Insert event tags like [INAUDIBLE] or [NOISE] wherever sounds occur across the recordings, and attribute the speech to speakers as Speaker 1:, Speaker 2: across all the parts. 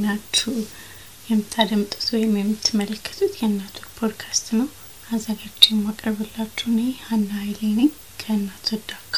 Speaker 1: ናችሁ የምታደምጡት ወይም የምትመለከቱት የእናቶች ፖድካስት ነው። አዘጋጅ የማቀርብላችሁ እኔ ሀና ኃይሌ ነኝ ከእናቶች ዳካም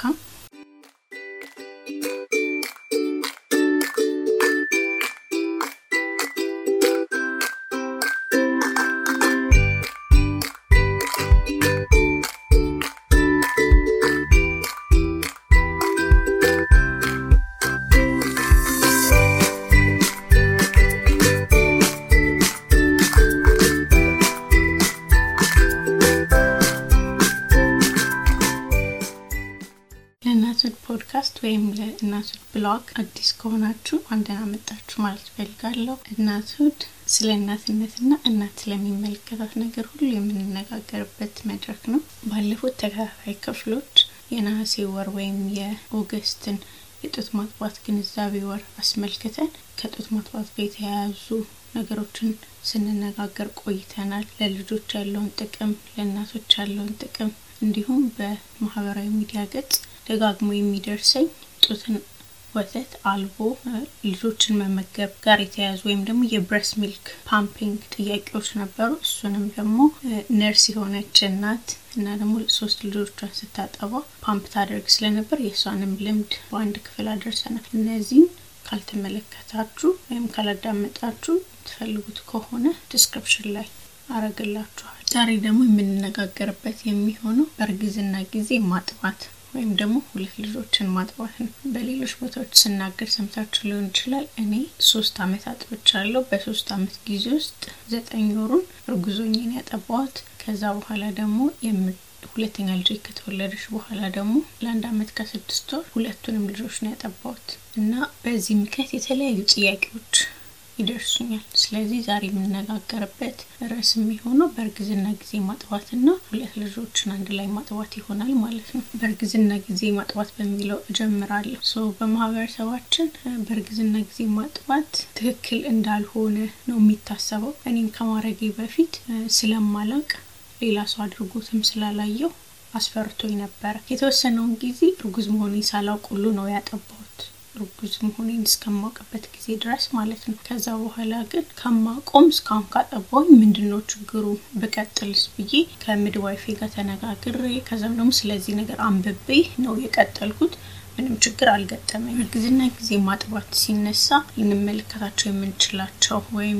Speaker 1: ብሎግ አዲስ ከሆናችሁ አንድን አመጣችሁ ማለት ፈልጋለሁ። እናቶች ስለ እናትነትና እናት ስለሚመለከታት ነገር ሁሉ የምንነጋገርበት መድረክ ነው። ባለፉት ተከታታይ ክፍሎች የነሐሴ ወር ወይም የኦገስትን የጡት ማጥባት ግንዛቤ ወር አስመልክተን ከጡት ማጥባት ጋር የተያያዙ ነገሮችን ስንነጋገር ቆይተናል። ለልጆች ያለውን ጥቅም፣ ለእናቶች ያለውን ጥቅም እንዲሁም በማህበራዊ ሚዲያ ገጽ ደጋግሞ የሚደርሰኝ የጡት ወተት አልቦ ልጆችን መመገብ ጋር የተያያዙ ወይም ደግሞ የ breast milk pumping ጥያቄዎች ነበሩ። እሱንም ደግሞ ነርስ የሆነች እናት እና ደግሞ ሶስት ልጆቿን ስታጠባ ፓምፕ ታደርግ ስለነበር የእሷንም ልምድ በአንድ ክፍል አድርሰናል። እነዚህን ካልተመለከታችሁ ወይም ካላዳመጣችሁ ትፈልጉት ከሆነ description ላይ አረግላችኋል። ዛሬ ደግሞ የምንነጋገርበት የሚሆነው በእርግዝና ጊዜ ማጥባት ወይም ደግሞ ሁለት ልጆችን ማጥባት ነው። በሌሎች ቦታዎች ስናገር ሰምታችሁ ሊሆን ይችላል። እኔ ሶስት አመት አጥብቻለሁ። በሶስት አመት ጊዜ ውስጥ ዘጠኝ ወሩን እርጉዝ ሆኜ ነው ያጠባኋት። ከዛ በኋላ ደግሞ ሁለተኛ ልጅ ከተወለደች በኋላ ደግሞ ለአንድ አመት ከስድስት ወር ሁለቱንም ልጆች ነው ያጠባሁት እና በዚህ ምክንያት የተለያዩ ጥያቄዎች ይደርሱኛል። ስለዚህ ዛሬ የምነጋገርበት ርዕስ የሚሆነው በእርግዝና ጊዜ ማጥባትና ሁለት ልጆችን አንድ ላይ ማጥባት ይሆናል ማለት ነው። በእርግዝና ጊዜ ማጥባት በሚለው እጀምራለሁ። so በማህበረሰባችን በእርግዝና ጊዜ ማጥባት ትክክል እንዳልሆነ ነው የሚታሰበው። እኔም ከማድረጌ በፊት ስለማላቅ ሌላ ሰው አድርጎትም ስላላየው አስፈርቶኝ ነበረ። የተወሰነውን ጊዜ እርጉዝ መሆኔን ሳላውቅ ሁሉ ነው ያጠባሁት እርጉዝ መሆኔን እስከማውቅበት ጊዜ ድረስ ማለት ነው። ከዛ በኋላ ግን ከማቆም እስካሁን ካጠባሁኝ ምንድን ነው ችግሩ ብቀጥልስ ብዬ ከምድዋይፌ ጋር ተነጋግሬ ከዛም ደግሞ ስለዚህ ነገር አንብቤ ነው የቀጠልኩት። ምንም ችግር አልገጠመኝ። እርግዝና ጊዜ ማጥባት ሲነሳ ልንመለከታቸው የምንችላቸው ወይም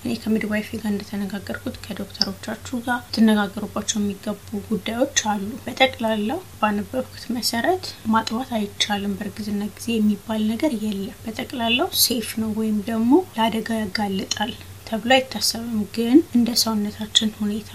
Speaker 1: እኔ ከምድዋይፌ ጋር እንደተነጋገርኩት ከዶክተሮቻችሁ ጋር ትነጋገሩባቸው የሚገቡ ጉዳዮች አሉ። በጠቅላላው ባነበብኩት መሰረት ማጥባት አይቻልም በእርግዝና ጊዜ የሚባል ነገር የለም። በጠቅላላው ሴፍ ነው ወይም ደግሞ ለአደጋ ያጋልጣል ተብሎ አይታሰብም። ግን እንደ ሰውነታችን ሁኔታ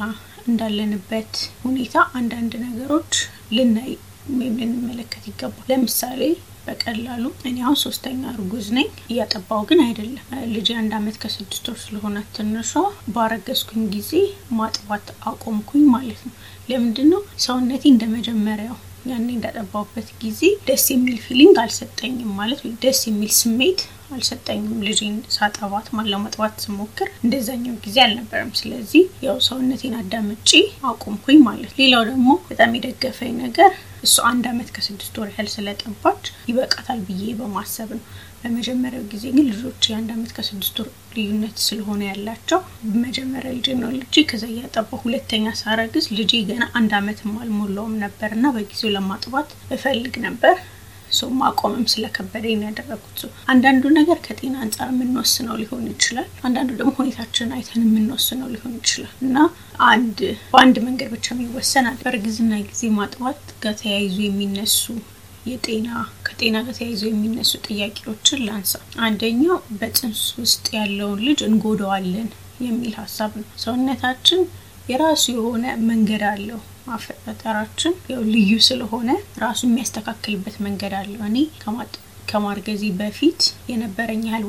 Speaker 1: እንዳለንበት ሁኔታ አንዳንድ ነገሮች ልናይ ወይም ልንመለከት ይገባል። ለምሳሌ በቀላሉ እኔ አሁን ሶስተኛ እርጉዝ ነኝ። እያጠባው ግን አይደለም። ልጅ አንድ አመት ከስድስት ወር ስለሆነ ትንሿ ባረገዝኩኝ ጊዜ ማጥባት አቆምኩኝ ማለት ነው። ለምንድን ነው ሰውነቴ እንደ መጀመሪያው ያኔ እንዳጠባውበት ጊዜ ደስ የሚል feeling አልሰጠኝም ማለት ደስ የሚል ስሜት አልሰጠኝም። ልጄን ሳጠባት ማለት ለማጥባት ስሞክር እንደዛኛው ጊዜ አልነበረም። ስለዚህ ያው ሰውነቴን አዳምጬ አቆምኩኝ ማለት። ሌላው ደግሞ በጣም የደገፈኝ ነገር እሱ አንድ አመት ከስድስት ወር ያህል ስለጠባች ይበቃታል ብዬ በማሰብ ነው። በመጀመሪያው ጊዜ ግን ልጆች የአንድ አመት ከስድስት ወር ልዩነት ስለሆነ ያላቸው መጀመሪያ ልጅ ነው ልጅ ከዛ እያጠባ ሁለተኛ ሳረግዝ ልጄ ገና አንድ አመትም አልሞላውም ነበር እና በጊዜው ለማጥባት እፈልግ ነበር። ሰው ማቆምም ስለከበደኝ ነው ሰው አንዳንዱ ነገር ከጤና አንጻር የምንወስነው ሊሆን ይችላል። አንዳንዱ ደግሞ ሁኔታችን አይተን የምንወስነው ሊሆን ይችላል እና አንድ በአንድ መንገድ ብቻ የሚወሰናል። በእርግዝና ጊዜ ማጥባት ጋር ተያይዞ የሚነሱ የጤና ከጤና ጋር ተያይዞ የሚነሱ ጥያቄዎችን ላንሳ። አንደኛው በጽንስ ውስጥ ያለውን ልጅ እንጎዳዋለን የሚል ሀሳብ ነው። ሰውነታችን የራሱ የሆነ መንገድ አለው። አፈጣጠራችን ያው ልዩ ስለሆነ ራሱ የሚያስተካክልበት መንገድ አለው። እኔ ከማርገዜ በፊት የነበረኝ ያህል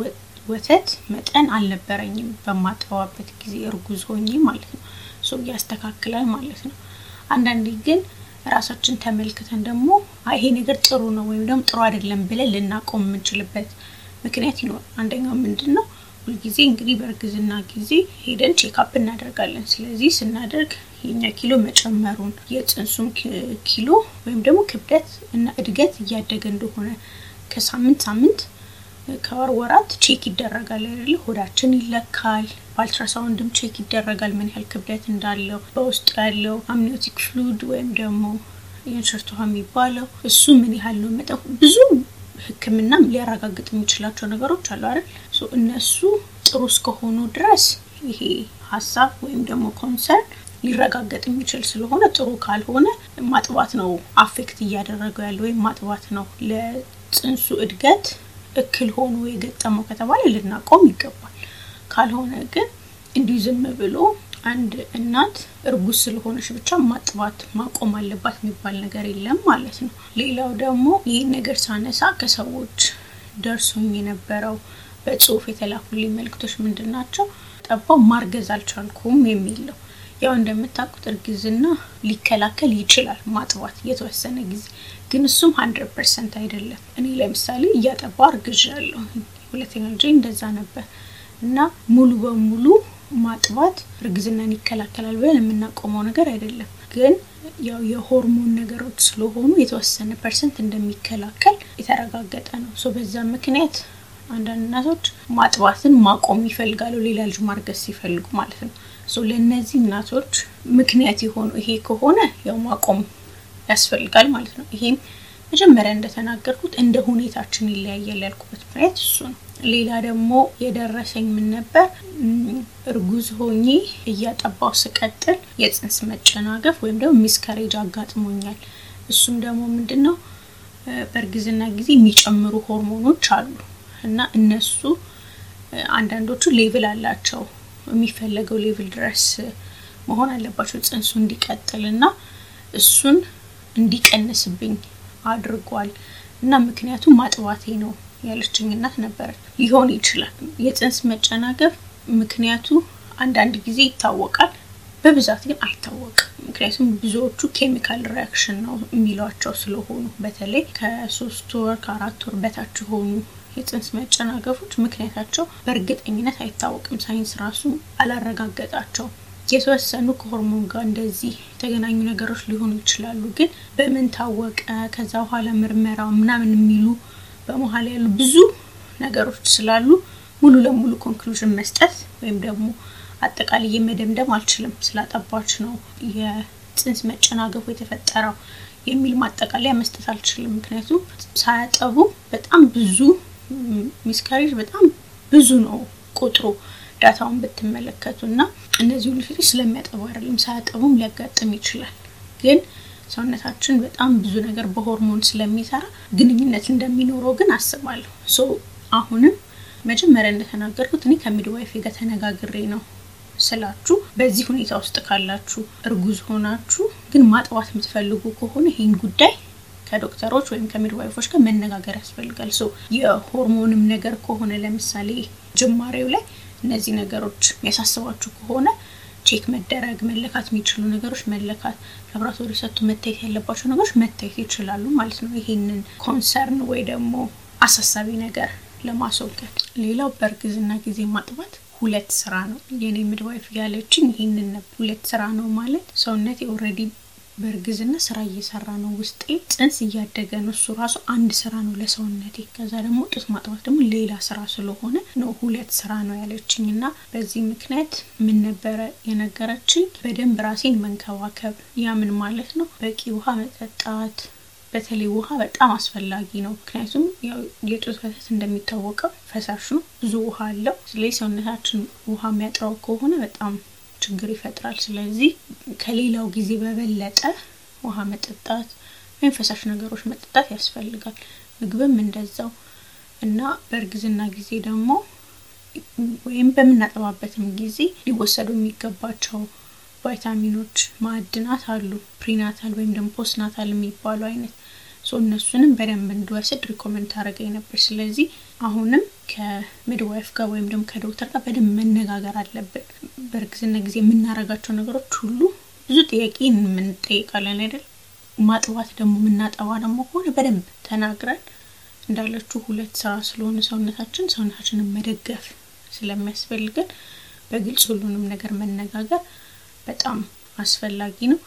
Speaker 1: ወተት መጠን አልነበረኝም በማጠባበት ጊዜ እርጉዝ ሆኜ ማለት ነው። so ያስተካክላል ማለት ነው። አንዳንዴ ግን ራሳችን ተመልክተን ደግሞ ይሄ ነገር ጥሩ ነው ወይም ደግሞ ጥሩ አይደለም ብለን ልናቆም የምንችልበት ምክንያት ይኖር። አንደኛው ምንድን ነው ሁልጊዜ እንግዲህ በእርግዝና ጊዜ ሄደን checkup እናደርጋለን። ስለዚህ ስናደርግ የኛ ኪሎ መጨመሩን የጽንሱም ኪሎ ወይም ደግሞ ክብደት እና እድገት እያደገ እንደሆነ ከሳምንት ሳምንት ከወር ወራት check ይደረጋል አይደለ? ሆዳችን ይለካል። በአልትራሳውንድም check ይደረጋል ምን ያህል ክብደት እንዳለው በውስጡ ያለው amniotic fluid ወይም ደግሞ የእንሽርት ውሃ የሚባለው እሱ ምን ያህል ነው መጠ ብዙ ሕክምናም ሊያረጋግጥ የሚችላቸው ነገሮች አሉ አይደል? እነሱ ጥሩ እስከሆኑ ድረስ ይሄ ሀሳብ ወይም ደግሞ concern ሊረጋገጥ የሚችል ስለሆነ ጥሩ ካልሆነ ማጥባት ነው አፌክት እያደረገው ያለ ወይም ማጥባት ነው ለጽንሱ እድገት እክል ሆኖ የገጠመው ከተባለ ልናቆም ይገባል። ካልሆነ ግን እንዲሁ ዝም ብሎ አንድ እናት እርጉዝ ስለሆነች ብቻ ማጥባት ማቆም አለባት የሚባል ነገር የለም ማለት ነው። ሌላው ደግሞ ይህን ነገር ሳነሳ ከሰዎች ደርሶኝ የነበረው በጽሁፍ የተላኩልኝ መልክቶች ምንድን ናቸው? ጠባው ማርገዝ አልቻልኩም የሚል ነው። ያው እንደምታውቁት እርግዝና ሊከላከል ይችላል ማጥባት የተወሰነ ጊዜ ግን እሱም hundred percent አይደለም። እኔ ለምሳሌ እያጠባሁ አርግዣለሁ። ሁለተኛ ልጄ እንደዛ ነበር እና ሙሉ በሙሉ ማጥባት እርግዝናን ይከላከላል ብለን የምናቆመው ነገር አይደለም። ግን ያው የሆርሞን ነገሮች ስለሆኑ የተወሰነ percent እንደሚከላከል የተረጋገጠ ነው። so በዛ ምክንያት አንዳንድ እናቶች ማጥባትን ማቆም ይፈልጋሉ፣ ሌላ ልጅ ማርገዝ ሲፈልጉ ማለት ነው። so ለእነዚህ እናቶች ምክንያት የሆኑ ይሄ ከሆነ ያው ማቆም ያስፈልጋል ማለት ነው። ይሄም መጀመሪያ እንደተናገርኩት እንደ ሁኔታችን ይለያያል ያልኩበት ምክንያት እሱ ነው። ሌላ ደግሞ የደረሰኝ ምን ነበር፣ እርጉዝ ሆኜ እያጠባው ስቀጥል የጽንስ መጨናገፍ ወይም ደግሞ miscarriage አጋጥሞኛል። እሱም ደግሞ ምንድን ነው በእርግዝና ጊዜ የሚጨምሩ ሆርሞኖች አሉ እና እነሱ አንዳንዶቹ level አላቸው የሚፈለገው level ድረስ መሆን አለባቸው ጽንሱ እንዲቀጥል እና እሱን እንዲቀንስብኝ አድርጓል እና ምክንያቱም ማጥባቴ ነው ያለችኝ እናት ነበረች። ሊሆን ይችላል የጽንስ መጨናገፍ ምክንያቱ አንዳንድ ጊዜ ይታወቃል፣ በብዛት ግን አይታወቅም። ምክንያቱም ብዙዎቹ chemical reaction ነው የሚሏቸው ስለሆኑ በተለይ ከሶስት ወር ከአራት ወር በታች የሆኑ የጽንስ መጨናገፎች ምክንያታቸው በእርግጠኝነት አይታወቅም። ሳይንስ ራሱ አላረጋገጣቸውም። የተወሰኑ ከሆርሞን ጋር እንደዚህ የተገናኙ ነገሮች ሊሆኑ ይችላሉ። ግን በምን ታወቀ፣ ከዛ በኋላ ምርመራው ምናምን የሚሉ በመሀል ያሉ ብዙ ነገሮች ስላሉ ሙሉ ለሙሉ conclusion መስጠት ወይም ደግሞ አጠቃላይ የመደምደም አልችልም። ስላጠባች ነው የጽንስ መጨናገፉ የተፈጠረው የሚል ማጠቃለያ መስጠት አልችልም። ምክንያቱም ሳያጠቡ በጣም ብዙ miscarriage በጣም ብዙ ነው ቁጥሩ data ውን ብትመለከቱ እና እነዚህ ሁሉ ሴቶች ስለሚያጠቡ አይደለም ሳያጠቡም ሊያጋጥም ይችላል። ግን ሰውነታችን በጣም ብዙ ነገር በሆርሞን ስለሚሰራ ግንኙነት እንደሚኖረው ግን አስባለሁ። so አሁንም መጀመሪያ እንደተናገርኩት እኔ ከ midwife ጋር ተነጋግሬ ነው ስላችሁ በዚህ ሁኔታ ውስጥ ካላችሁ እርጉዝ ሆናችሁ ግን ማጥባት የምትፈልጉ ከሆነ ይህን ጉዳይ ከዶክተሮች ወይም ከ midwife ዎች ጋር መነጋገር ያስፈልጋል። so የሆርሞንም ነገር ከሆነ ለምሳሌ ጅማሬው ላይ እነዚህ ነገሮች የሚያሳስባችሁ ከሆነ check መደረግ መለካት የሚችሉ ነገሮች መለካት፣ ላብራቶሪ ሰጥቶ መታየት ያለባቸው ነገሮች መታየት ይችላሉ ማለት ነው። ይሄንን concern ወይ ደግሞ አሳሳቢ ነገር ለማስወገድ። ሌላው በእርግዝና ጊዜ ማጥባት ሁለት ስራ ነው። የኔ midwife ያለችኝ ይህንን ሁለት ስራ ነው ማለት ሰውነቴ already በእርግዝና ስራ እየሰራ ነው። ውስጤ ጽንስ እያደገ ነው። እሱ ራሱ አንድ ስራ ነው ለሰውነቴ። ከዛ ደግሞ ጡት ማጥባት ደግሞ ሌላ ስራ ስለሆነ ነው ሁለት ስራ ነው ያለችኝ እና በዚህ ምክንያት ምን ነበረ የነገረችኝ፣ በደንብ ራሴን መንከባከብ። ያ ምን ማለት ነው? በቂ ውሃ መጠጣት። በተለይ ውሃ በጣም አስፈላጊ ነው። ምክንያቱም የጡት ወተት እንደሚታወቀው ፈሳሽ ነው፣ ብዙ ውሃ አለው። ስለዚህ ሰውነታችን ውሃ የሚያጥረው ከሆነ በጣም ችግር ይፈጥራል። ስለዚህ ከሌላው ጊዜ በበለጠ ውሃ መጠጣት ወይም ፈሳሽ ነገሮች መጠጣት ያስፈልጋል። ምግብም እንደዛው እና በእርግዝና ጊዜ ደግሞ ወይም በምናጠባበትም ጊዜ ሊወሰዱ የሚገባቸው ቫይታሚኖች፣ ማዕድናት አሉ ፕሪናታል ወይም ደግሞ ፖስትናታል የሚባሉ አይነት እነሱንም በደንብ እንድወስድ recommend ታደርገኝ ነበር። ስለዚህ አሁንም ከ midwife ጋር ወይም ደግሞ ከዶክተር ጋር በደንብ መነጋገር አለብን። በእርግዝና ጊዜ የምናደርጋቸው ነገሮች ሁሉ ብዙ ጥያቄ እንጠይቃለን አይደል? ማጥባት ደግሞ የምናጠባ ደግሞ ከሆነ በደንብ ተናግረን እንዳለችው ሁለት ስራ ስለሆነ ሰውነታችን ሰውነታችንን መደገፍ ስለሚያስፈልገን በግልጽ ሁሉንም ነገር መነጋገር በጣም አስፈላጊ ነው።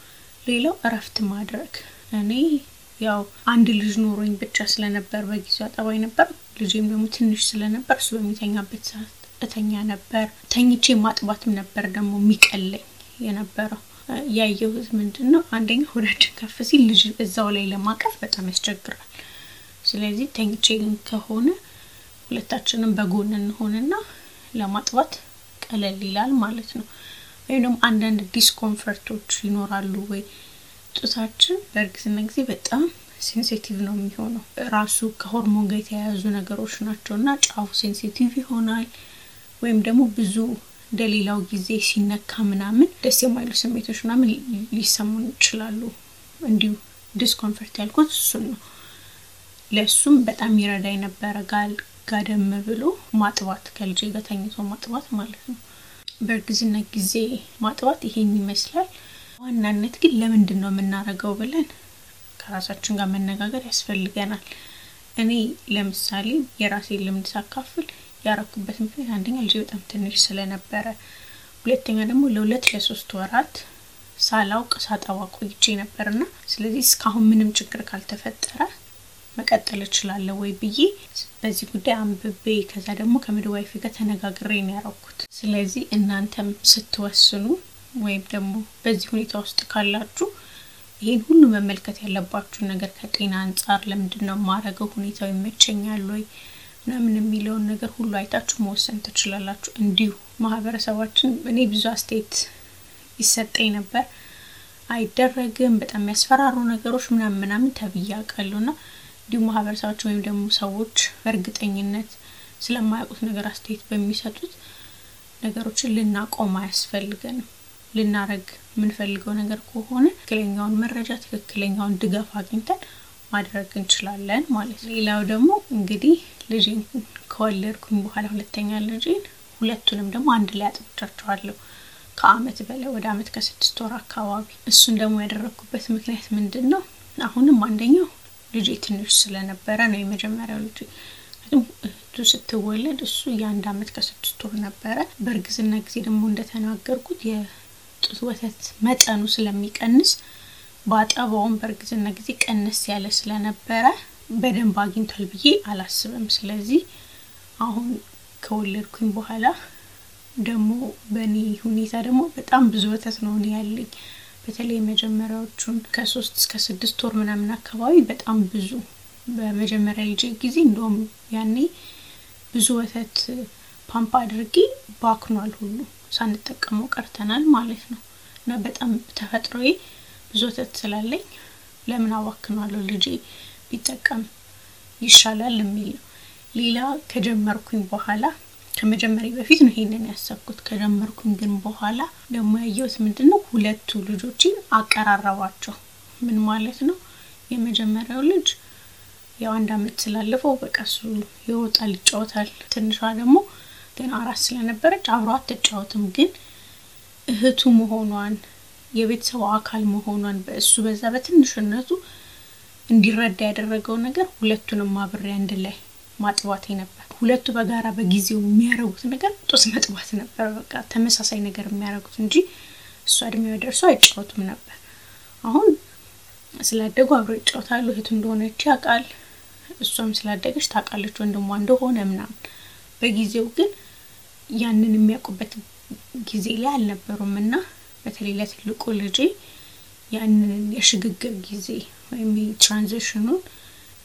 Speaker 1: ሌላው እረፍት ማድረግ እኔ ያው አንድ ልጅ ኖሮኝ ብቻ ስለነበር በጊዜው አጠባይ ነበር። ልጄም ደግሞ ትንሽ ስለነበር እሱ በሚተኛበት ሰዓት እተኛ ነበር። ተኝቼ ማጥባትም ነበር ደግሞ የሚቀለኝ የነበረው። ያየሁት ምንድን ነው፣ አንደኛ ሆዳችን ከፍ ሲል ልጅ እዛው ላይ ለማቀፍ በጣም ያስቸግራል። ስለዚህ ተኝቼ ግን ከሆነ ሁለታችንም በጎን እንሆንና ለማጥባት ቀለል ይላል ማለት ነው። ወይም ደግሞ አንዳንድ discomfort ኦች ይኖራሉ ወይ ጡታችን በእርግዝና ጊዜ በጣም sensitive ነው የሚሆነው። ራሱ ከሆርሞን ጋር የተያያዙ ነገሮች ናቸው እና ጫፉ sensitive ይሆናል። ወይም ደግሞ ብዙ እንደሌላው ጊዜ ሲነካ ምናምን ደስ የማይሉ ስሜቶች ምናምን ሊሰሙን ይችላሉ። እንዲሁ discomfort ያልኩት እሱን ነው። ለእሱም በጣም ይረዳ የነበረ ጋል ጋደም ብሎ ማጥባት ከልጄ ጋር ተኝቶ ማጥባት ማለት ነው። በእርግዝና ጊዜ ማጥባት ይሄን ይመስላል። ዋናነት ግን ለምንድን ነው የምናደርገው ብለን ከራሳችን ጋር መነጋገር ያስፈልገናል። እኔ ለምሳሌ የራሴ ልምድ ሳካፍል ያረኩበት ምክንያት አንደኛ ልጄ በጣም ትንሽ ስለነበረ፣ ሁለተኛ ደግሞ ለሁለት ለሶስት ወራት ሳላውቅ ሳጠባ ቆይቼ ነበርና ስለዚህ እስካሁን ምንም ችግር ካልተፈጠረ መቀጠል እችላለሁ ወይ ብዬ በዚህ ጉዳይ አንብቤ ከዛ ደግሞ ከምድዋይፍ ጋር ተነጋግሬ ነው ያረኩት። ስለዚህ እናንተም ስትወስኑ ወይም ደግሞ በዚህ ሁኔታ ውስጥ ካላችሁ ይህን ሁሉ መመልከት ያለባችሁ ነገር ከጤና አንጻር ለምንድን ነው የማረገው፣ ሁኔታው ይመቸኛል ወይ ምናምን የሚለውን ነገር ሁሉ አይታችሁ መወሰን ትችላላችሁ። እንዲሁ ማህበረሰባችን እኔ ብዙ አስተያየት ይሰጠኝ ነበር፣ አይደረግም፣ በጣም የሚያስፈራሩ ነገሮች ምናምን ምናምን ተብዬ አውቃለሁና እንዲሁም ማህበረሰባችን ወይም ደግሞ ሰዎች በእርግጠኝነት ስለማያውቁት ነገር አስተያየት በሚሰጡት ነገሮችን ልናቆም አያስፈልገንም። ልናረግ የምንፈልገው ነገር ከሆነ ትክክለኛውን መረጃ ትክክለኛውን ድጋፍ አግኝተን ማድረግ እንችላለን ማለት ነው። ሌላው ደግሞ እንግዲህ ልጄን ከወለድኩኝ በኋላ ሁለተኛ ልጄን ሁለቱንም ደግሞ አንድ ላይ አጥብቻቸዋለሁ ከአመት በላይ ወደ አመት ከስድስት ወር አካባቢ። እሱን ደግሞ ያደረግኩበት ምክንያት ምንድን ነው? አሁንም አንደኛው ልጄ ትንሽ ስለነበረ ነው የመጀመሪያው ልጄ እህቱ ስትወለድ እሱ የአንድ አመት ከስድስት ወር ነበረ። በእርግዝና ጊዜ ደግሞ እንደተናገርኩት የጡት ወተት መጠኑ ስለሚቀንስ በአጠባውም በእርግዝና ጊዜ ቀነስ ያለ ስለነበረ በደንብ አግኝቷል ብዬ አላስብም። ስለዚህ አሁን ከወለድኩኝ በኋላ ደግሞ በእኔ ሁኔታ ደግሞ በጣም ብዙ ወተት ነው እኔ ያለኝ በተለይ የመጀመሪያዎቹን ከሶስት እስከ ስድስት ወር ምናምን አካባቢ በጣም ብዙ በመጀመሪያ ልጄ ጊዜ እንደውም ያኔ ብዙ ወተት ፓምፕ አድርጌ ባክኗል ሁሉ ሳንጠቀመው ቀርተናል ማለት ነው። እና በጣም ተፈጥሮዬ ብዙ ወተት ስላለኝ ለምን አባክኗለሁ ልጄ ቢጠቀም ይሻላል የሚል ነው። ሌላ ከጀመርኩኝ በኋላ ከመጀመሪያ በፊት ነው ይሄንን ያሰብኩት። ከጀመርኩኝ ግን በኋላ ደግሞ ያየሁት ምንድን ነው ሁለቱ ልጆችን አቀራረባቸው። ምን ማለት ነው? የመጀመሪያው ልጅ ያው አንድ አመት ስላለፈው በቃ እሱ ይወጣል፣ ይጫወታል። ትንሿ ደግሞ ገና አራት ስለነበረች አብሮ አትጫወትም። ግን እህቱ መሆኗን የቤተሰቡ አካል መሆኗን በእሱ በዛ በትንሽነቱ እንዲረዳ ያደረገው ነገር ሁለቱንም አብሬ አንድ ላይ ማጥባቴ ነበር። ሁለቱ በጋራ በጊዜው የሚያደርጉት ነገር ጡት መጥባት ነበር። በቃ ተመሳሳይ ነገር የሚያደርጉት እንጂ እሷ እድሜዋ ደርሶ አይጫወቱም ነበር። አሁን ስላደጉ አብረው ይጫወታሉ። እህቱ እንደሆነች ያውቃል። እሷም ስላደገች ታውቃለች ወንድሟ እንደሆነ ምናምን። በጊዜው ግን ያንን የሚያውቁበት ጊዜ ላይ አልነበሩም እና በተለይ ለትልቁ ልጄ ያንን የሽግግር ጊዜ ወይም transition ኑን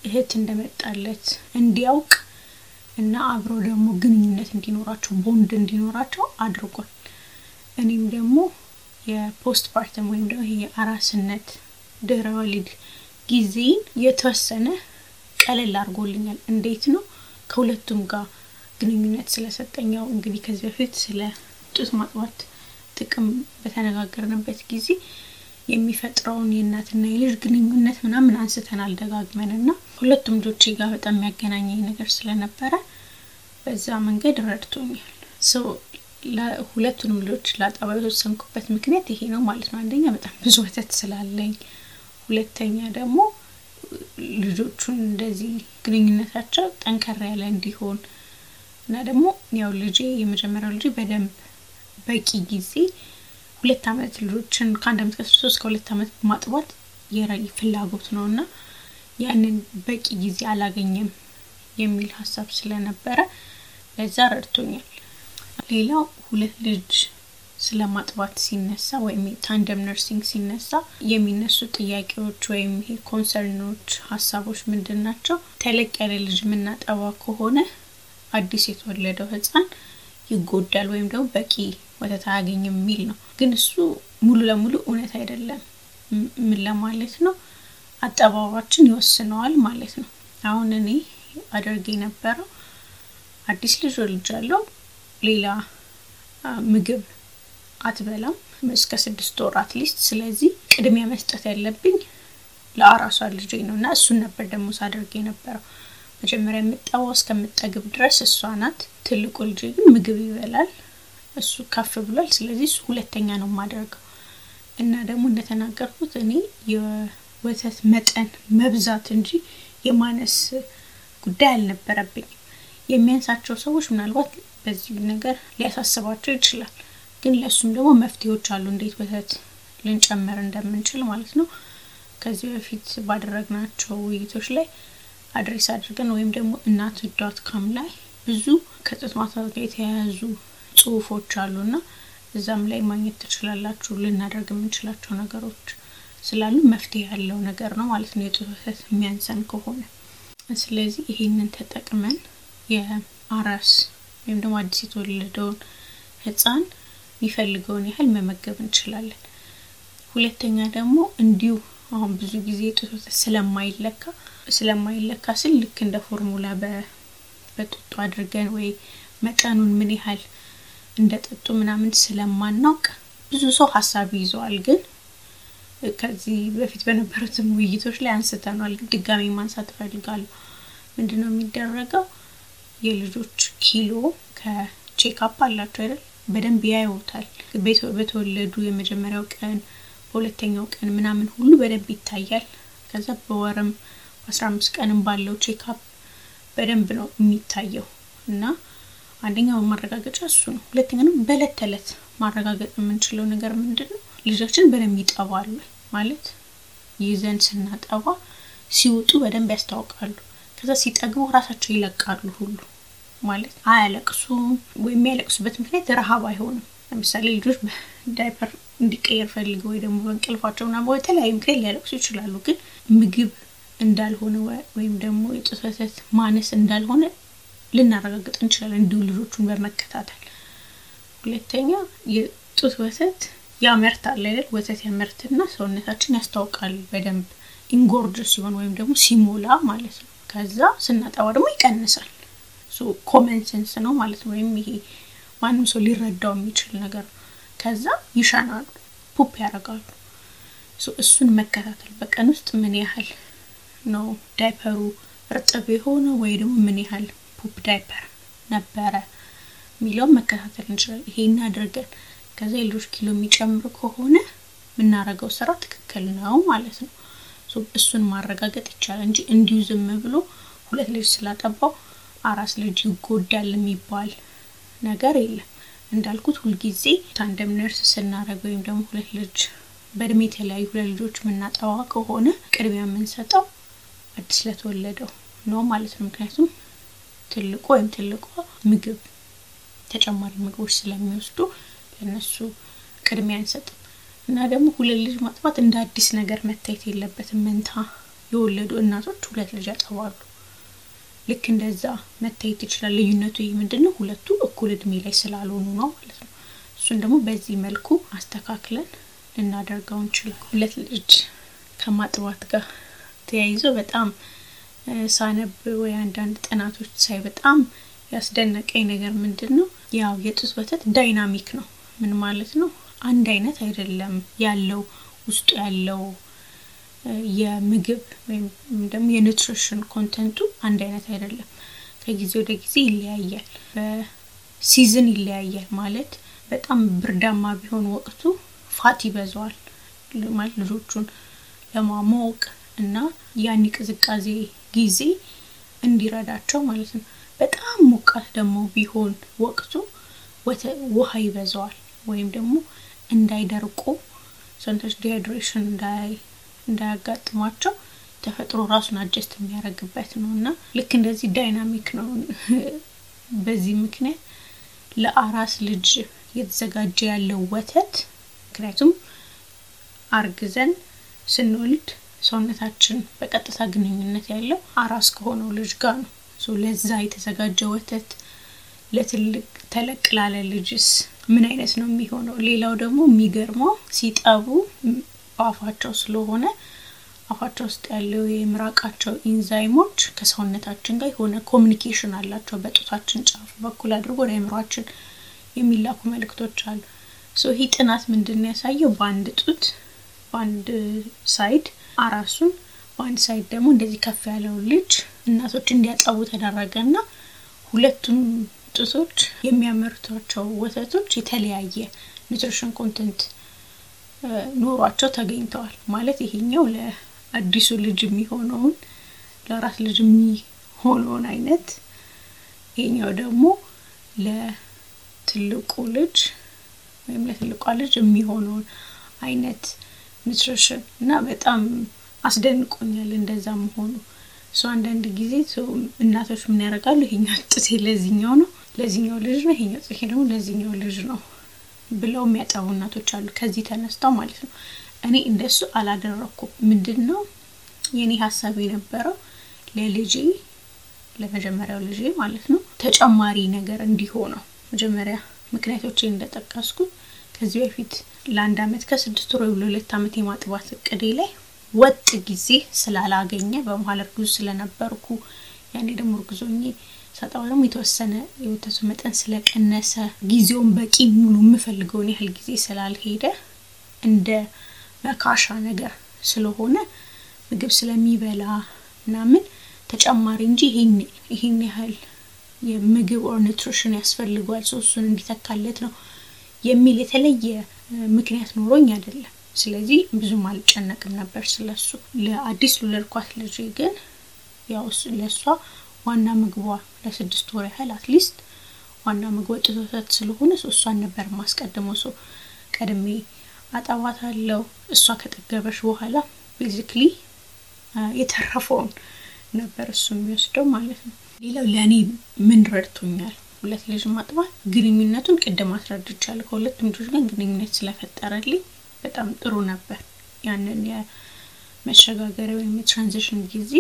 Speaker 1: እህት እንደመጣለት እንዲያውቅ እና አብረው ደግሞ ግንኙነት እንዲኖራቸው ቦንድ እንዲኖራቸው አድርጓል። እኔም ደግሞ የ postpartum ወይም ደግሞ ይሄ የአራስነት ድህረ ወሊድ ጊዜን የተወሰነ ቀለል አድርጎልኛል። እንዴት ነው? ከሁለቱም ጋር ግንኙነት ስለሰጠኛው እንግዲህ ከዚህ በፊት ስለ ጡት ማጥባት ጥቅም በተነጋገርንበት ጊዜ የሚፈጥረውን የእናትና የልጅ ግንኙነት ምናምን አንስተናል ደጋግመን እና ሁለቱም ልጆቼ ጋር በጣም የሚያገናኘኝ ነገር ስለነበረ በዛ መንገድ ረድቶኛል። ሁለቱንም ልጆች ላጠባ የተወሰንኩበት ምክንያት ይሄ ነው ማለት ነው። አንደኛ በጣም ብዙ ወተት ስላለኝ፣ ሁለተኛ ደግሞ ልጆቹን እንደዚህ ግንኙነታቸው ጠንከር ያለ እንዲሆን እና ደግሞ ያው ልጄ የመጀመሪያው ልጄ በደንብ በቂ ጊዜ ሁለት አመት ልጆችን ከአንድ አመት ከሶስት ከሁለት አመት ማጥባት የራይ ፍላጎት ነው እና ያንን በቂ ጊዜ አላገኘም የሚል ሀሳብ ስለነበረ ለዛ ረድቶኛል። ሌላው ሁለት ልጅ ስለ ማጥባት ሲነሳ ወይም tandem nursing ሲነሳ የሚነሱ ጥያቄዎች ወይም concern ኦች፣ ሀሳቦች ምንድን ናቸው? ተለቅ ያለ ልጅ የምናጠባ ከሆነ አዲስ የተወለደው ሕፃን ይጎዳል ወይም ደግሞ በቂ ወተት አያገኝም የሚል ነው። ግን እሱ ሙሉ ለሙሉ እውነት አይደለም። ምን ለማለት ነው? አጠባባችን ይወስነዋል ማለት ነው። አሁን እኔ አደርግ የነበረው አዲስ ልጅ ወልጃለሁ። ሌላ ምግብ አትበላም እስከ ስድስት ወር at least። ስለዚህ ቅድሚያ መስጠት ያለብኝ ለአራሷ ልጄ ነው እና እሱን ነበር ደግሞ ሳደርግ የነበረው። መጀመሪያ የምትጠባው እስከምትጠግብ ድረስ እሷ ናት። ትልቁ ልጄ ግን ምግብ ይበላል። እሱ ከፍ ብሏል። ስለዚህ እሱ ሁለተኛ ነው የማደርገው እና ደግሞ እንደተናገርኩት እኔ የወተት መጠን መብዛት እንጂ የማነስ ጉዳይ አልነበረብኝም። የሚያንሳቸው ሰዎች ምናልባት በዚህ ነገር ሊያሳስባቸው ይችላል። ግን ለእሱም ደግሞ መፍትሄዎች አሉ፣ እንዴት ወተት ልንጨምር እንደምንችል ማለት ነው። ከዚህ በፊት ባደረግናቸው ውይይቶች ላይ address አድርገን ወይም ደግሞ እናት ዶት ካም ላይ ብዙ ከጡት ማጥባት ጋር የተያያዙ ጽሁፎች አሉና እዛም ላይ ማግኘት ትችላላችሁ። ልናደርግ የምንችላቸው ነገሮች ስላሉ መፍትሄ ያለው ነገር ነው ማለት ነው የጡት ወተት የሚያንሰን ከሆነ። ስለዚህ ይሄንን ተጠቅመን የአራስ ወይም ደግሞ አዲስ የተወለደውን ሕፃን የሚፈልገውን ያህል መመገብ እንችላለን። ሁለተኛ ደግሞ እንዲሁ አሁን ብዙ ጊዜ የጡት ወተት ስለማይለካ ስለማይለካ ስል ልክ እንደ ፎርሙላ በጡጦ አድርገን ወይ መጠኑን ምን ያህል እንደ ጠጡ ምናምን ስለማናውቅ ብዙ ሰው ሀሳብ ይዘዋል። ግን ከዚህ በፊት በነበሩትም ውይይቶች ላይ አንስተኗል። ድጋሚ ማንሳት እፈልጋለሁ። ምንድን ነው የሚደረገው? የልጆች ኪሎ ቼክአፕ አላቸው አይደል? በደንብ ያዩታል። በተወለዱ የመጀመሪያው ቀን በሁለተኛው ቀን ምናምን ሁሉ በደንብ ይታያል። ከዛ በወርም በአስራ አምስት ቀንም ባለው checkup በደንብ ነው የሚታየው እና አንደኛው ማረጋገጫ እሱ ነው። ሁለተኛ ነው በእለት ተዕለት ማረጋገጥ የምንችለው ነገር ምንድን ነው? ልጆችን በደንብ ይጠባሉ ማለት ይዘን ስናጠባ ሲወጡ በደንብ ያስታውቃሉ። ከዛ ሲጠግቡ ራሳቸው ይለቃሉ ሁሉ ማለት አያለቅሱም። ወይም የሚያለቅሱበት ምክንያት ረሀብ አይሆንም። ለምሳሌ ልጆች ዳይፐር እንዲቀየር ፈልገው ወይ ደግሞ በእንቅልፋቸው ምናምን በተለያዩ ምክንያት ሊያለቅሱ ይችላሉ። ግን ምግብ እንዳልሆነ ወይም ደግሞ የጡት ወተት ማነስ እንዳልሆነ ልናረጋግጥ እንችላለን እንዲሁ ልጆቹን በመከታተል። ሁለተኛ የጡት ወተት ያመርታል አይደል? ወተት ያመርትና ሰውነታችን ያስታውቃል በደንብ engorge ሲሆን ወይም ደግሞ ሲሞላ ማለት ነው። ከዛ ስናጠባ ደግሞ ይቀንሳል። common ነው ማለት ነው። ወይም ይሄ ማንም ሰው ሊረዳው የሚችል ነገር ነው። ከዛ ይሸናሉ፣ poop ያደርጋሉ። እሱን መከታተል በቀን ውስጥ ምን ያህል ነው ዳይፐሩ እርጥብ የሆነ ወይ ደግሞ ምን ያህል poop diaper ነበረ የሚለውን መከታተል እንችላለን። ይሄን አድርገን ከዛ የልጆች ኪሎ የሚጨምሩ ከሆነ የምናረገው ስራ ትክክል ነው ማለት ነው። እሱን ማረጋገጥ ይቻላል እንጂ እንዲሁ ዝም ብሎ ሁለት ልጅ ስላጠባው አራስ ልጅ ይጎዳል የሚባል ነገር የለም። እንዳልኩት ሁልጊዜ ታንደም ነርስ ስናደርግ ወይም ደግሞ ሁለት ልጅ በእድሜ የተለያዩ ሁለት ልጆች የምናጠባ ከሆነ ቅድሚያ የምንሰጠው አዲስ ለተወለደው ነው ማለት ነው። ምክንያቱም ትልቁ ወይም ትልቋ ምግብ ተጨማሪ ምግቦች ስለሚወስዱ ለእነሱ ቅድሚያ አንሰጥም እና ደግሞ ሁለት ልጅ ማጥባት እንደ አዲስ ነገር መታየት የለበትም። መንታ የወለዱ እናቶች ሁለት ልጅ ያጠባሉ። ልክ እንደዛ መታየት ይችላል። ልዩነቱ ይህ ምንድን ነው? ሁለቱ እኩል እድሜ ላይ ስላልሆኑ ነው ማለት ነው። እሱን ደግሞ በዚህ መልኩ አስተካክለን ልናደርገው እንችላል። ሁለት ልጅ ከማጥባት ጋር ተያይዞ በጣም ሳነብ ወይ አንዳንድ ጥናቶች ሳይ በጣም ያስደነቀኝ ነገር ምንድን ነው? ያው የጡት ወተት ዳይናሚክ ነው። ምን ማለት ነው? አንድ አይነት አይደለም ያለው ውስጡ ያለው የምግብ ወይም ደግሞ የ nutrition content ቱ አንድ አይነት አይደለም። ከጊዜ ወደ ጊዜ ይለያያል። በ season ይለያያል ማለት በጣም ብርዳማ ቢሆን ወቅቱ fat ይበዛዋል ማለት ልጆቹን ለማሞቅ እና ያን ቅዝቃዜ ጊዜ እንዲረዳቸው ማለት ነው። በጣም ሞቃት ደግሞ ቢሆን ወቅቱ ውሃ ይበዛዋል ወይም ደግሞ እንዳይደርቁ ሰንቶች dehydration እንዳያጋጥሟቸው ተፈጥሮ ራሱን adjust የሚያደርግበት ነው እና ልክ እንደዚህ dynamic ነው። [LAUGHS] በዚህ ምክንያት ለአራስ ልጅ እየተዘጋጀ ያለው ወተት ምክንያቱም አርግዘን ስንወልድ ሰውነታችን በቀጥታ ግንኙነት ያለው አራስ ከሆነው ልጅ ጋር ነው። ለዛ የተዘጋጀ ወተት ለትልቅ ተለቅ ላለ ልጅስ ምን አይነት ነው የሚሆነው? ሌላው ደግሞ የሚገርመው ሲጠቡ በአፋቸው ስለሆነ አፋቸው ውስጥ ያለው የምራቃቸው ኢንዛይሞች ከሰውነታችን ጋር የሆነ communication አላቸው። በጡታችን ጫፍ በኩል አድርጎ ወደ አእምሯችን የሚላኩ መልእክቶች አሉ። so ይህ ጥናት ምንድን ነው ያሳየው? በአንድ ጡት በአንድ side አራሱን በአንድ side ደግሞ እንደዚህ ከፍ ያለው ልጅ እናቶች እንዲያጠቡ ተደረገ እና ሁለቱም ጡቶች የሚያመርቷቸው ወተቶች የተለያየ nutrition content ኖሯቸው ተገኝተዋል። ማለት ይሄኛው ለአዲሱ ልጅ የሚሆነውን ለአራስ ልጅ የሚሆነውን አይነት ይሄኛው ደግሞ ለትልቁ ልጅ ወይም ለትልቋ ልጅ የሚሆነውን አይነት nutrition እና በጣም አስደንቆኛል እንደዛ መሆኑ። እሱ አንዳንድ ጊዜ እናቶች ምን ያደርጋሉ? ይሄኛው ጡቴ ለዚህኛው ነው ለዚህኛው ልጅ ነው፣ ይሄኛው ጡቴ ደግሞ ለዚህኛው ልጅ ነው ብለው የሚያጠቡ እናቶች አሉ። ከዚህ ተነስተው ማለት ነው። እኔ እንደሱ አላደረኩም። ምንድን ነው የኔ ሀሳብ የነበረው ለልጄ ለመጀመሪያው ልጄ ማለት ነው ተጨማሪ ነገር እንዲሆነው መጀመሪያ ምክንያቶች እንደጠቀስኩት ከዚህ በፊት ለአንድ አመት ከስድስት ወር ወይ ለሁለት አመት የማጥባት እቅዴ ላይ ወጥ ጊዜ ስላላገኘ በመሀል እርጉዝ ስለነበርኩ ያኔ ደግሞ እርጉዞኜ ሳጠባ ደግሞ የተወሰነ የወተቱ መጠን ስለቀነሰ ጊዜውን በቂ ሙሉ የምፈልገውን ያህል ጊዜ ስላልሄደ እንደ መካሻ ነገር ስለሆነ ምግብ ስለሚበላ ምናምን ተጨማሪ እንጂ ይሄን ያህል የምግብ or nutrition ያስፈልገዋል እሱን እንዲተካለት ነው የሚል የተለየ ምክንያት ኖሮኝ አይደለም። ስለዚህ ብዙም አልጨነቅም ነበር ስለሱ። ለአዲስ ለወለድኳት ልጅ ግን ያው ለእሷ ዋና ምግቧ ለስድስት ወር ያህል at least ዋና ምግቧ ጡት ወተት ስለሆነ እሷን ነበር ማስቀድመው። እሷን ቀድሜ አጠባታለሁ። እሷ ከጠገበች በኋላ basically የተረፈውን ነበር እሱ የሚወስደው ማለት ነው። ሌላው ለእኔ ምን ረድቶኛል ሁለት ልጅ ማጥባት ግንኙነቱን ቅድም አስረድቻለሁ። ከሁለቱም ልጆች ጋር ግንኙነት ስለፈጠረልኝ በጣም ጥሩ ነበር። ያንን የመሸጋገሪያ ወይም የ transition ጊዜ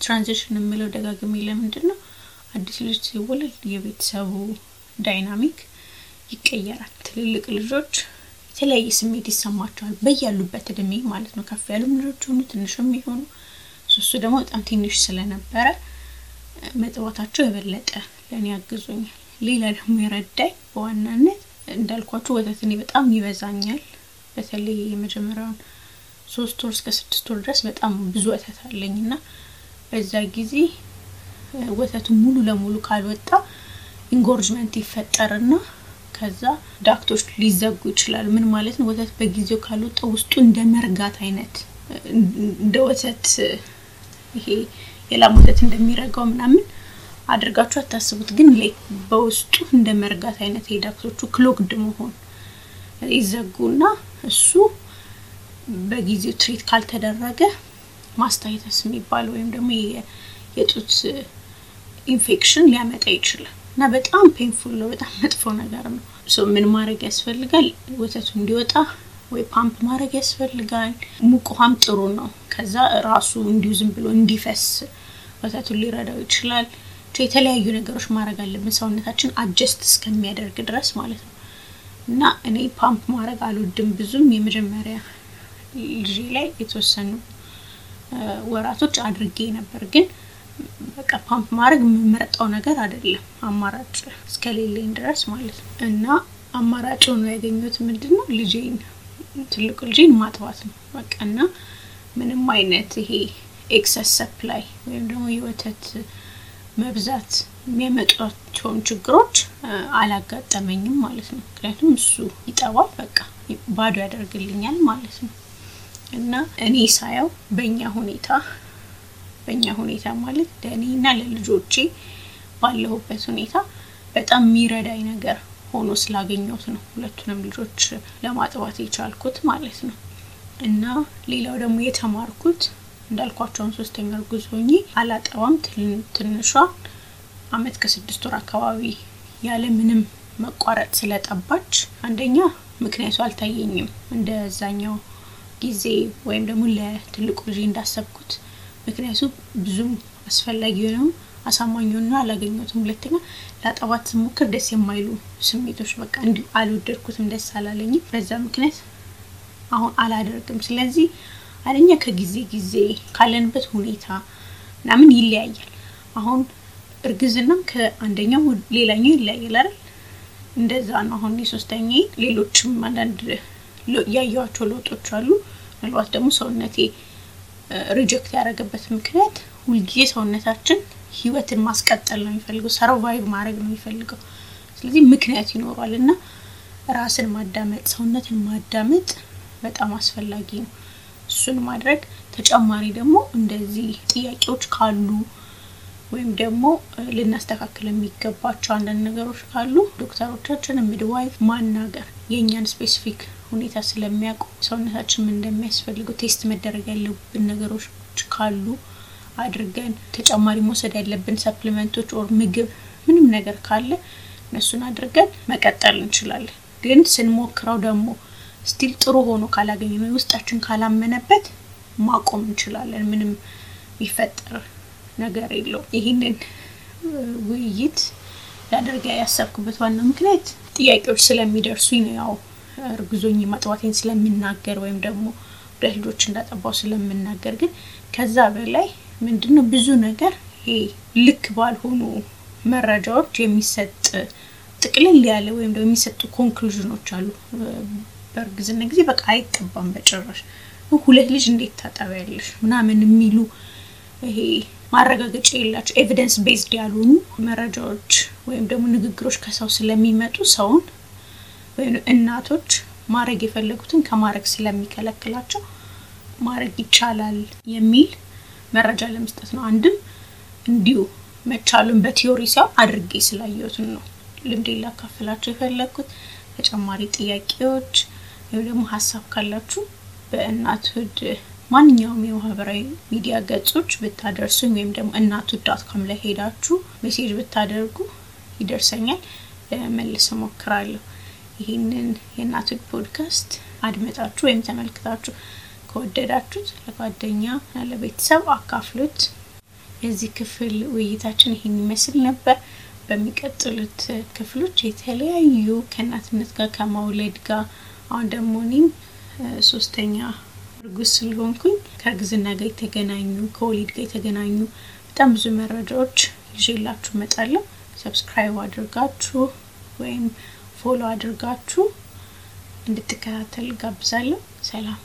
Speaker 1: transition የምለው ደጋግሜ ለምንድን ነው አዲስ ልጅ ሲወለድ የቤተሰቡ dynamic ይቀየራል። ትልልቅ ልጆች የተለያየ ስሜት ይሰማቸዋል በያሉበት እድሜ ማለት ነው። ከፍ ያሉም ልጆች ሆኑ ትንሽም የሆኑ እሱ ደግሞ በጣም ትንሽ ስለነበረ መጥባታቸው የበለጠ ለእኔ ያግዙኛል። ሌላ ደግሞ የረዳኝ በዋናነት እንዳልኳቸው ወተት እኔ በጣም ይበዛኛል። በተለይ የመጀመሪያውን ሶስት ወር እስከ ስድስት ወር ድረስ በጣም ብዙ ወተት አለኝ እና በዛ ጊዜ ወተቱ ሙሉ ለሙሉ ካልወጣ engorgement ይፈጠርና ከዛ duct ኦች ሊዘጉ ይችላሉ። ምን ማለት ነው? ወተት በጊዜው ካልወጣ ውስጡ እንደ መርጋት አይነት እንደ ወተት ይሄ የላም ወተት እንደሚረጋው ምናምን አድርጋችሁ አታስቡት። ግን ላይ በውስጡ እንደ መርጋት አይነት የ duct ኦቹ clogged መሆን ይዘጉና እሱ በጊዜው treat ካልተደረገ mastitis የሚባል ወይም ደግሞ የጡት ኢንፌክሽን ሊያመጣ ይችላል እና በጣም painful ነው። በጣም መጥፎ ነገር ነው። ምን ማድረግ ያስፈልጋል? ወተቱ እንዲወጣ ወይ ፓምፕ ማድረግ ያስፈልጋል። ሙቅ ውሃም ጥሩ ነው። ከዛ ራሱ እንዲሁ ዝም ብሎ እንዲፈስ ወተቱን ሊረዳው ይችላል። የተለያዩ ነገሮች ማድረግ አለብን ሰውነታችን adjust እስከሚያደርግ ድረስ ማለት ነው። እና እኔ ፓምፕ ማድረግ አልወድም ብዙም። የመጀመሪያ ልጄ ላይ የተወሰኑ ወራቶች አድርጌ ነበር፣ ግን በቃ ፓምፕ ማድረግ የምመርጠው ነገር አይደለም አማራጭ እስከሌለኝ ድረስ ማለት ነው። እና አማራጭ ሆኖ ያገኘሁት ምንድን ነው ልጄን ትልቁ ልጄን ማጥባት ነው በቃ እና ምንም አይነት ይሄ excess supply ወይም ደግሞ የወተት መብዛት የሚያመጧቸውን ችግሮች አላጋጠመኝም ማለት ነው። ምክንያቱም እሱ ይጠባል፣ በቃ ባዶ ያደርግልኛል ማለት ነው። እና እኔ ሳየው በእኛ ሁኔታ በእኛ ሁኔታ ማለት ለእኔና ለልጆቼ ባለሁበት ሁኔታ በጣም የሚረዳኝ ነገር ሆኖ ስላገኘሁት ነው ሁለቱንም ልጆች ለማጥባት የቻልኩት ማለት ነው። እና ሌላው ደግሞ የተማርኩት እንዳልኳቸውን ሶስተኛ እርጉዝ ሆኜ አላጠባም። ትንሿ አመት ከስድስት ወር አካባቢ ያለ ምንም መቋረጥ ስለጠባች አንደኛ ምክንያቱ አልታየኝም እንደዛኛው ጊዜ ወይም ደግሞ ለትልቁ ልጅ እንዳሰብኩት ምክንያቱ ብዙም አስፈላጊ ነው አሳማኝ ሆኖ አላገኘሁትም። ሁለተኛ ለአጠባት ስሞክር ደስ የማይሉ ስሜቶች በቃ እንዲሁ አልወደድኩትም፣ ደስ አላለኝም። በዛ ምክንያት አሁን አላደርግም። ስለዚህ አንደኛ ከጊዜ ጊዜ ካለንበት ሁኔታ ምናምን ይለያያል። አሁን እርግዝናም ከአንደኛው ሌላኛው ይለያያል አይደል? እንደዛ ነው። አሁን የሶስተኛ ሌሎችም አንዳንድ ያየዋቸው ለውጦች አሉ። ምናልባት ደግሞ ሰውነቴ reject ያደረገበት ምክንያት ሁልጊዜ ሰውነታችን ህይወትን ማስቀጠል ነው የሚፈልገው፣ survive ማድረግ ነው የሚፈልገው። ስለዚህ ምክንያት ይኖሯል እና ራስን ማዳመጥ፣ ሰውነትን ማዳመጥ በጣም አስፈላጊ ነው። እሱን ማድረግ ተጨማሪ ደግሞ እንደዚህ ጥያቄዎች ካሉ ወይም ደግሞ ልናስተካክል የሚገባቸው አንዳንድ ነገሮች ካሉ ዶክተሮቻችን midwife ማናገር የእኛን specific ሁኔታ ስለሚያውቁ ሰውነታችን እንደሚያስፈልገው test መደረግ ያለብን ነገሮች ካሉ አድርገን ተጨማሪ መውሰድ ያለብን supplement ኦች or ምግብ ምንም ነገር ካለ እነሱን አድርገን መቀጠል እንችላለን። ግን ስንሞክረው ደግሞ still ጥሩ ሆኖ ካላገኘ ነው ውስጣችን ካላመነበት ማቆም እንችላለን። ምንም የሚፈጠር ነገር የለውም። ይህንን ውይይት ላደርጋ ያሰብኩበት ዋና ምክንያት ጥያቄዎች ስለሚደርሱኝ ነው። ያው እርጉዞኝ ማጥባቴን ስለምናገር ወይም ደግሞ ሁለት ልጆች እንዳጠባው ስለምናገር፣ ግን ከዛ በላይ ምንድነው ብዙ ነገር ይሄ ልክ ባልሆኑ መረጃዎች የሚሰጥ ጥቅልል ያለ ወይም ደግሞ የሚሰጡ ኮንክሉዥኖች አሉ። በእርግዝና ጊዜ በቃ አይጠባም በጭራሽ ሁለት ልጅ እንዴት ታጠቢያለሽ ምናምን የሚሉ ይሄ ማረጋገጫ የላቸው evidence based ያልሆኑ መረጃዎች ወይም ደግሞ ንግግሮች ከሰው ስለሚመጡ ሰውን ወይም እናቶች ማድረግ የፈለጉትን ከማድረግ ስለሚከለክላቸው ማድረግ ይቻላል የሚል መረጃ ለመስጠት ነው። አንድም እንዲሁ መቻሉን በ theory ሳይሆን አድርጌ ስላየሁትን ነው ልምዴ ላካፍላቸው የፈለግኩት። ተጨማሪ ጥያቄዎች ወይም ደግሞ ሀሳብ ካላችሁ በእናትሁድ ማንኛውም የማህበራዊ ሚዲያ ገጾች ብታደርሱኝ ወይም ደግሞ እናትሁድ dot com ላይ ሄዳችሁ message ብታደርጉ ይደርሰኛል፣ ለመመለስ እሞክራለሁ። ይህንን የእናትሁድ ፖድካስት አድመጣችሁ ወይም ተመልክታችሁ ከወደዳችሁት ለጓደኛ ለቤተሰብ አካፍሉት። የዚህ ክፍል ውይይታችን ይህን ይመስል ነበር። በሚቀጥሉት ክፍሎች የተለያዩ ከእናትነት ጋር ከመውለድ ጋር አሁን ደግሞ እኔም ሶስተኛ እርጉዝ ስለሆንኩኝ ከእርግዝና ጋር የተገናኙ ከወሊድ ጋር የተገናኙ በጣም ብዙ መረጃዎች ይዤላችሁ እመጣለሁ። subscribe አድርጋችሁ ወይም follow አድርጋችሁ እንድትከታተሉ እጋብዛለሁ። ሰላም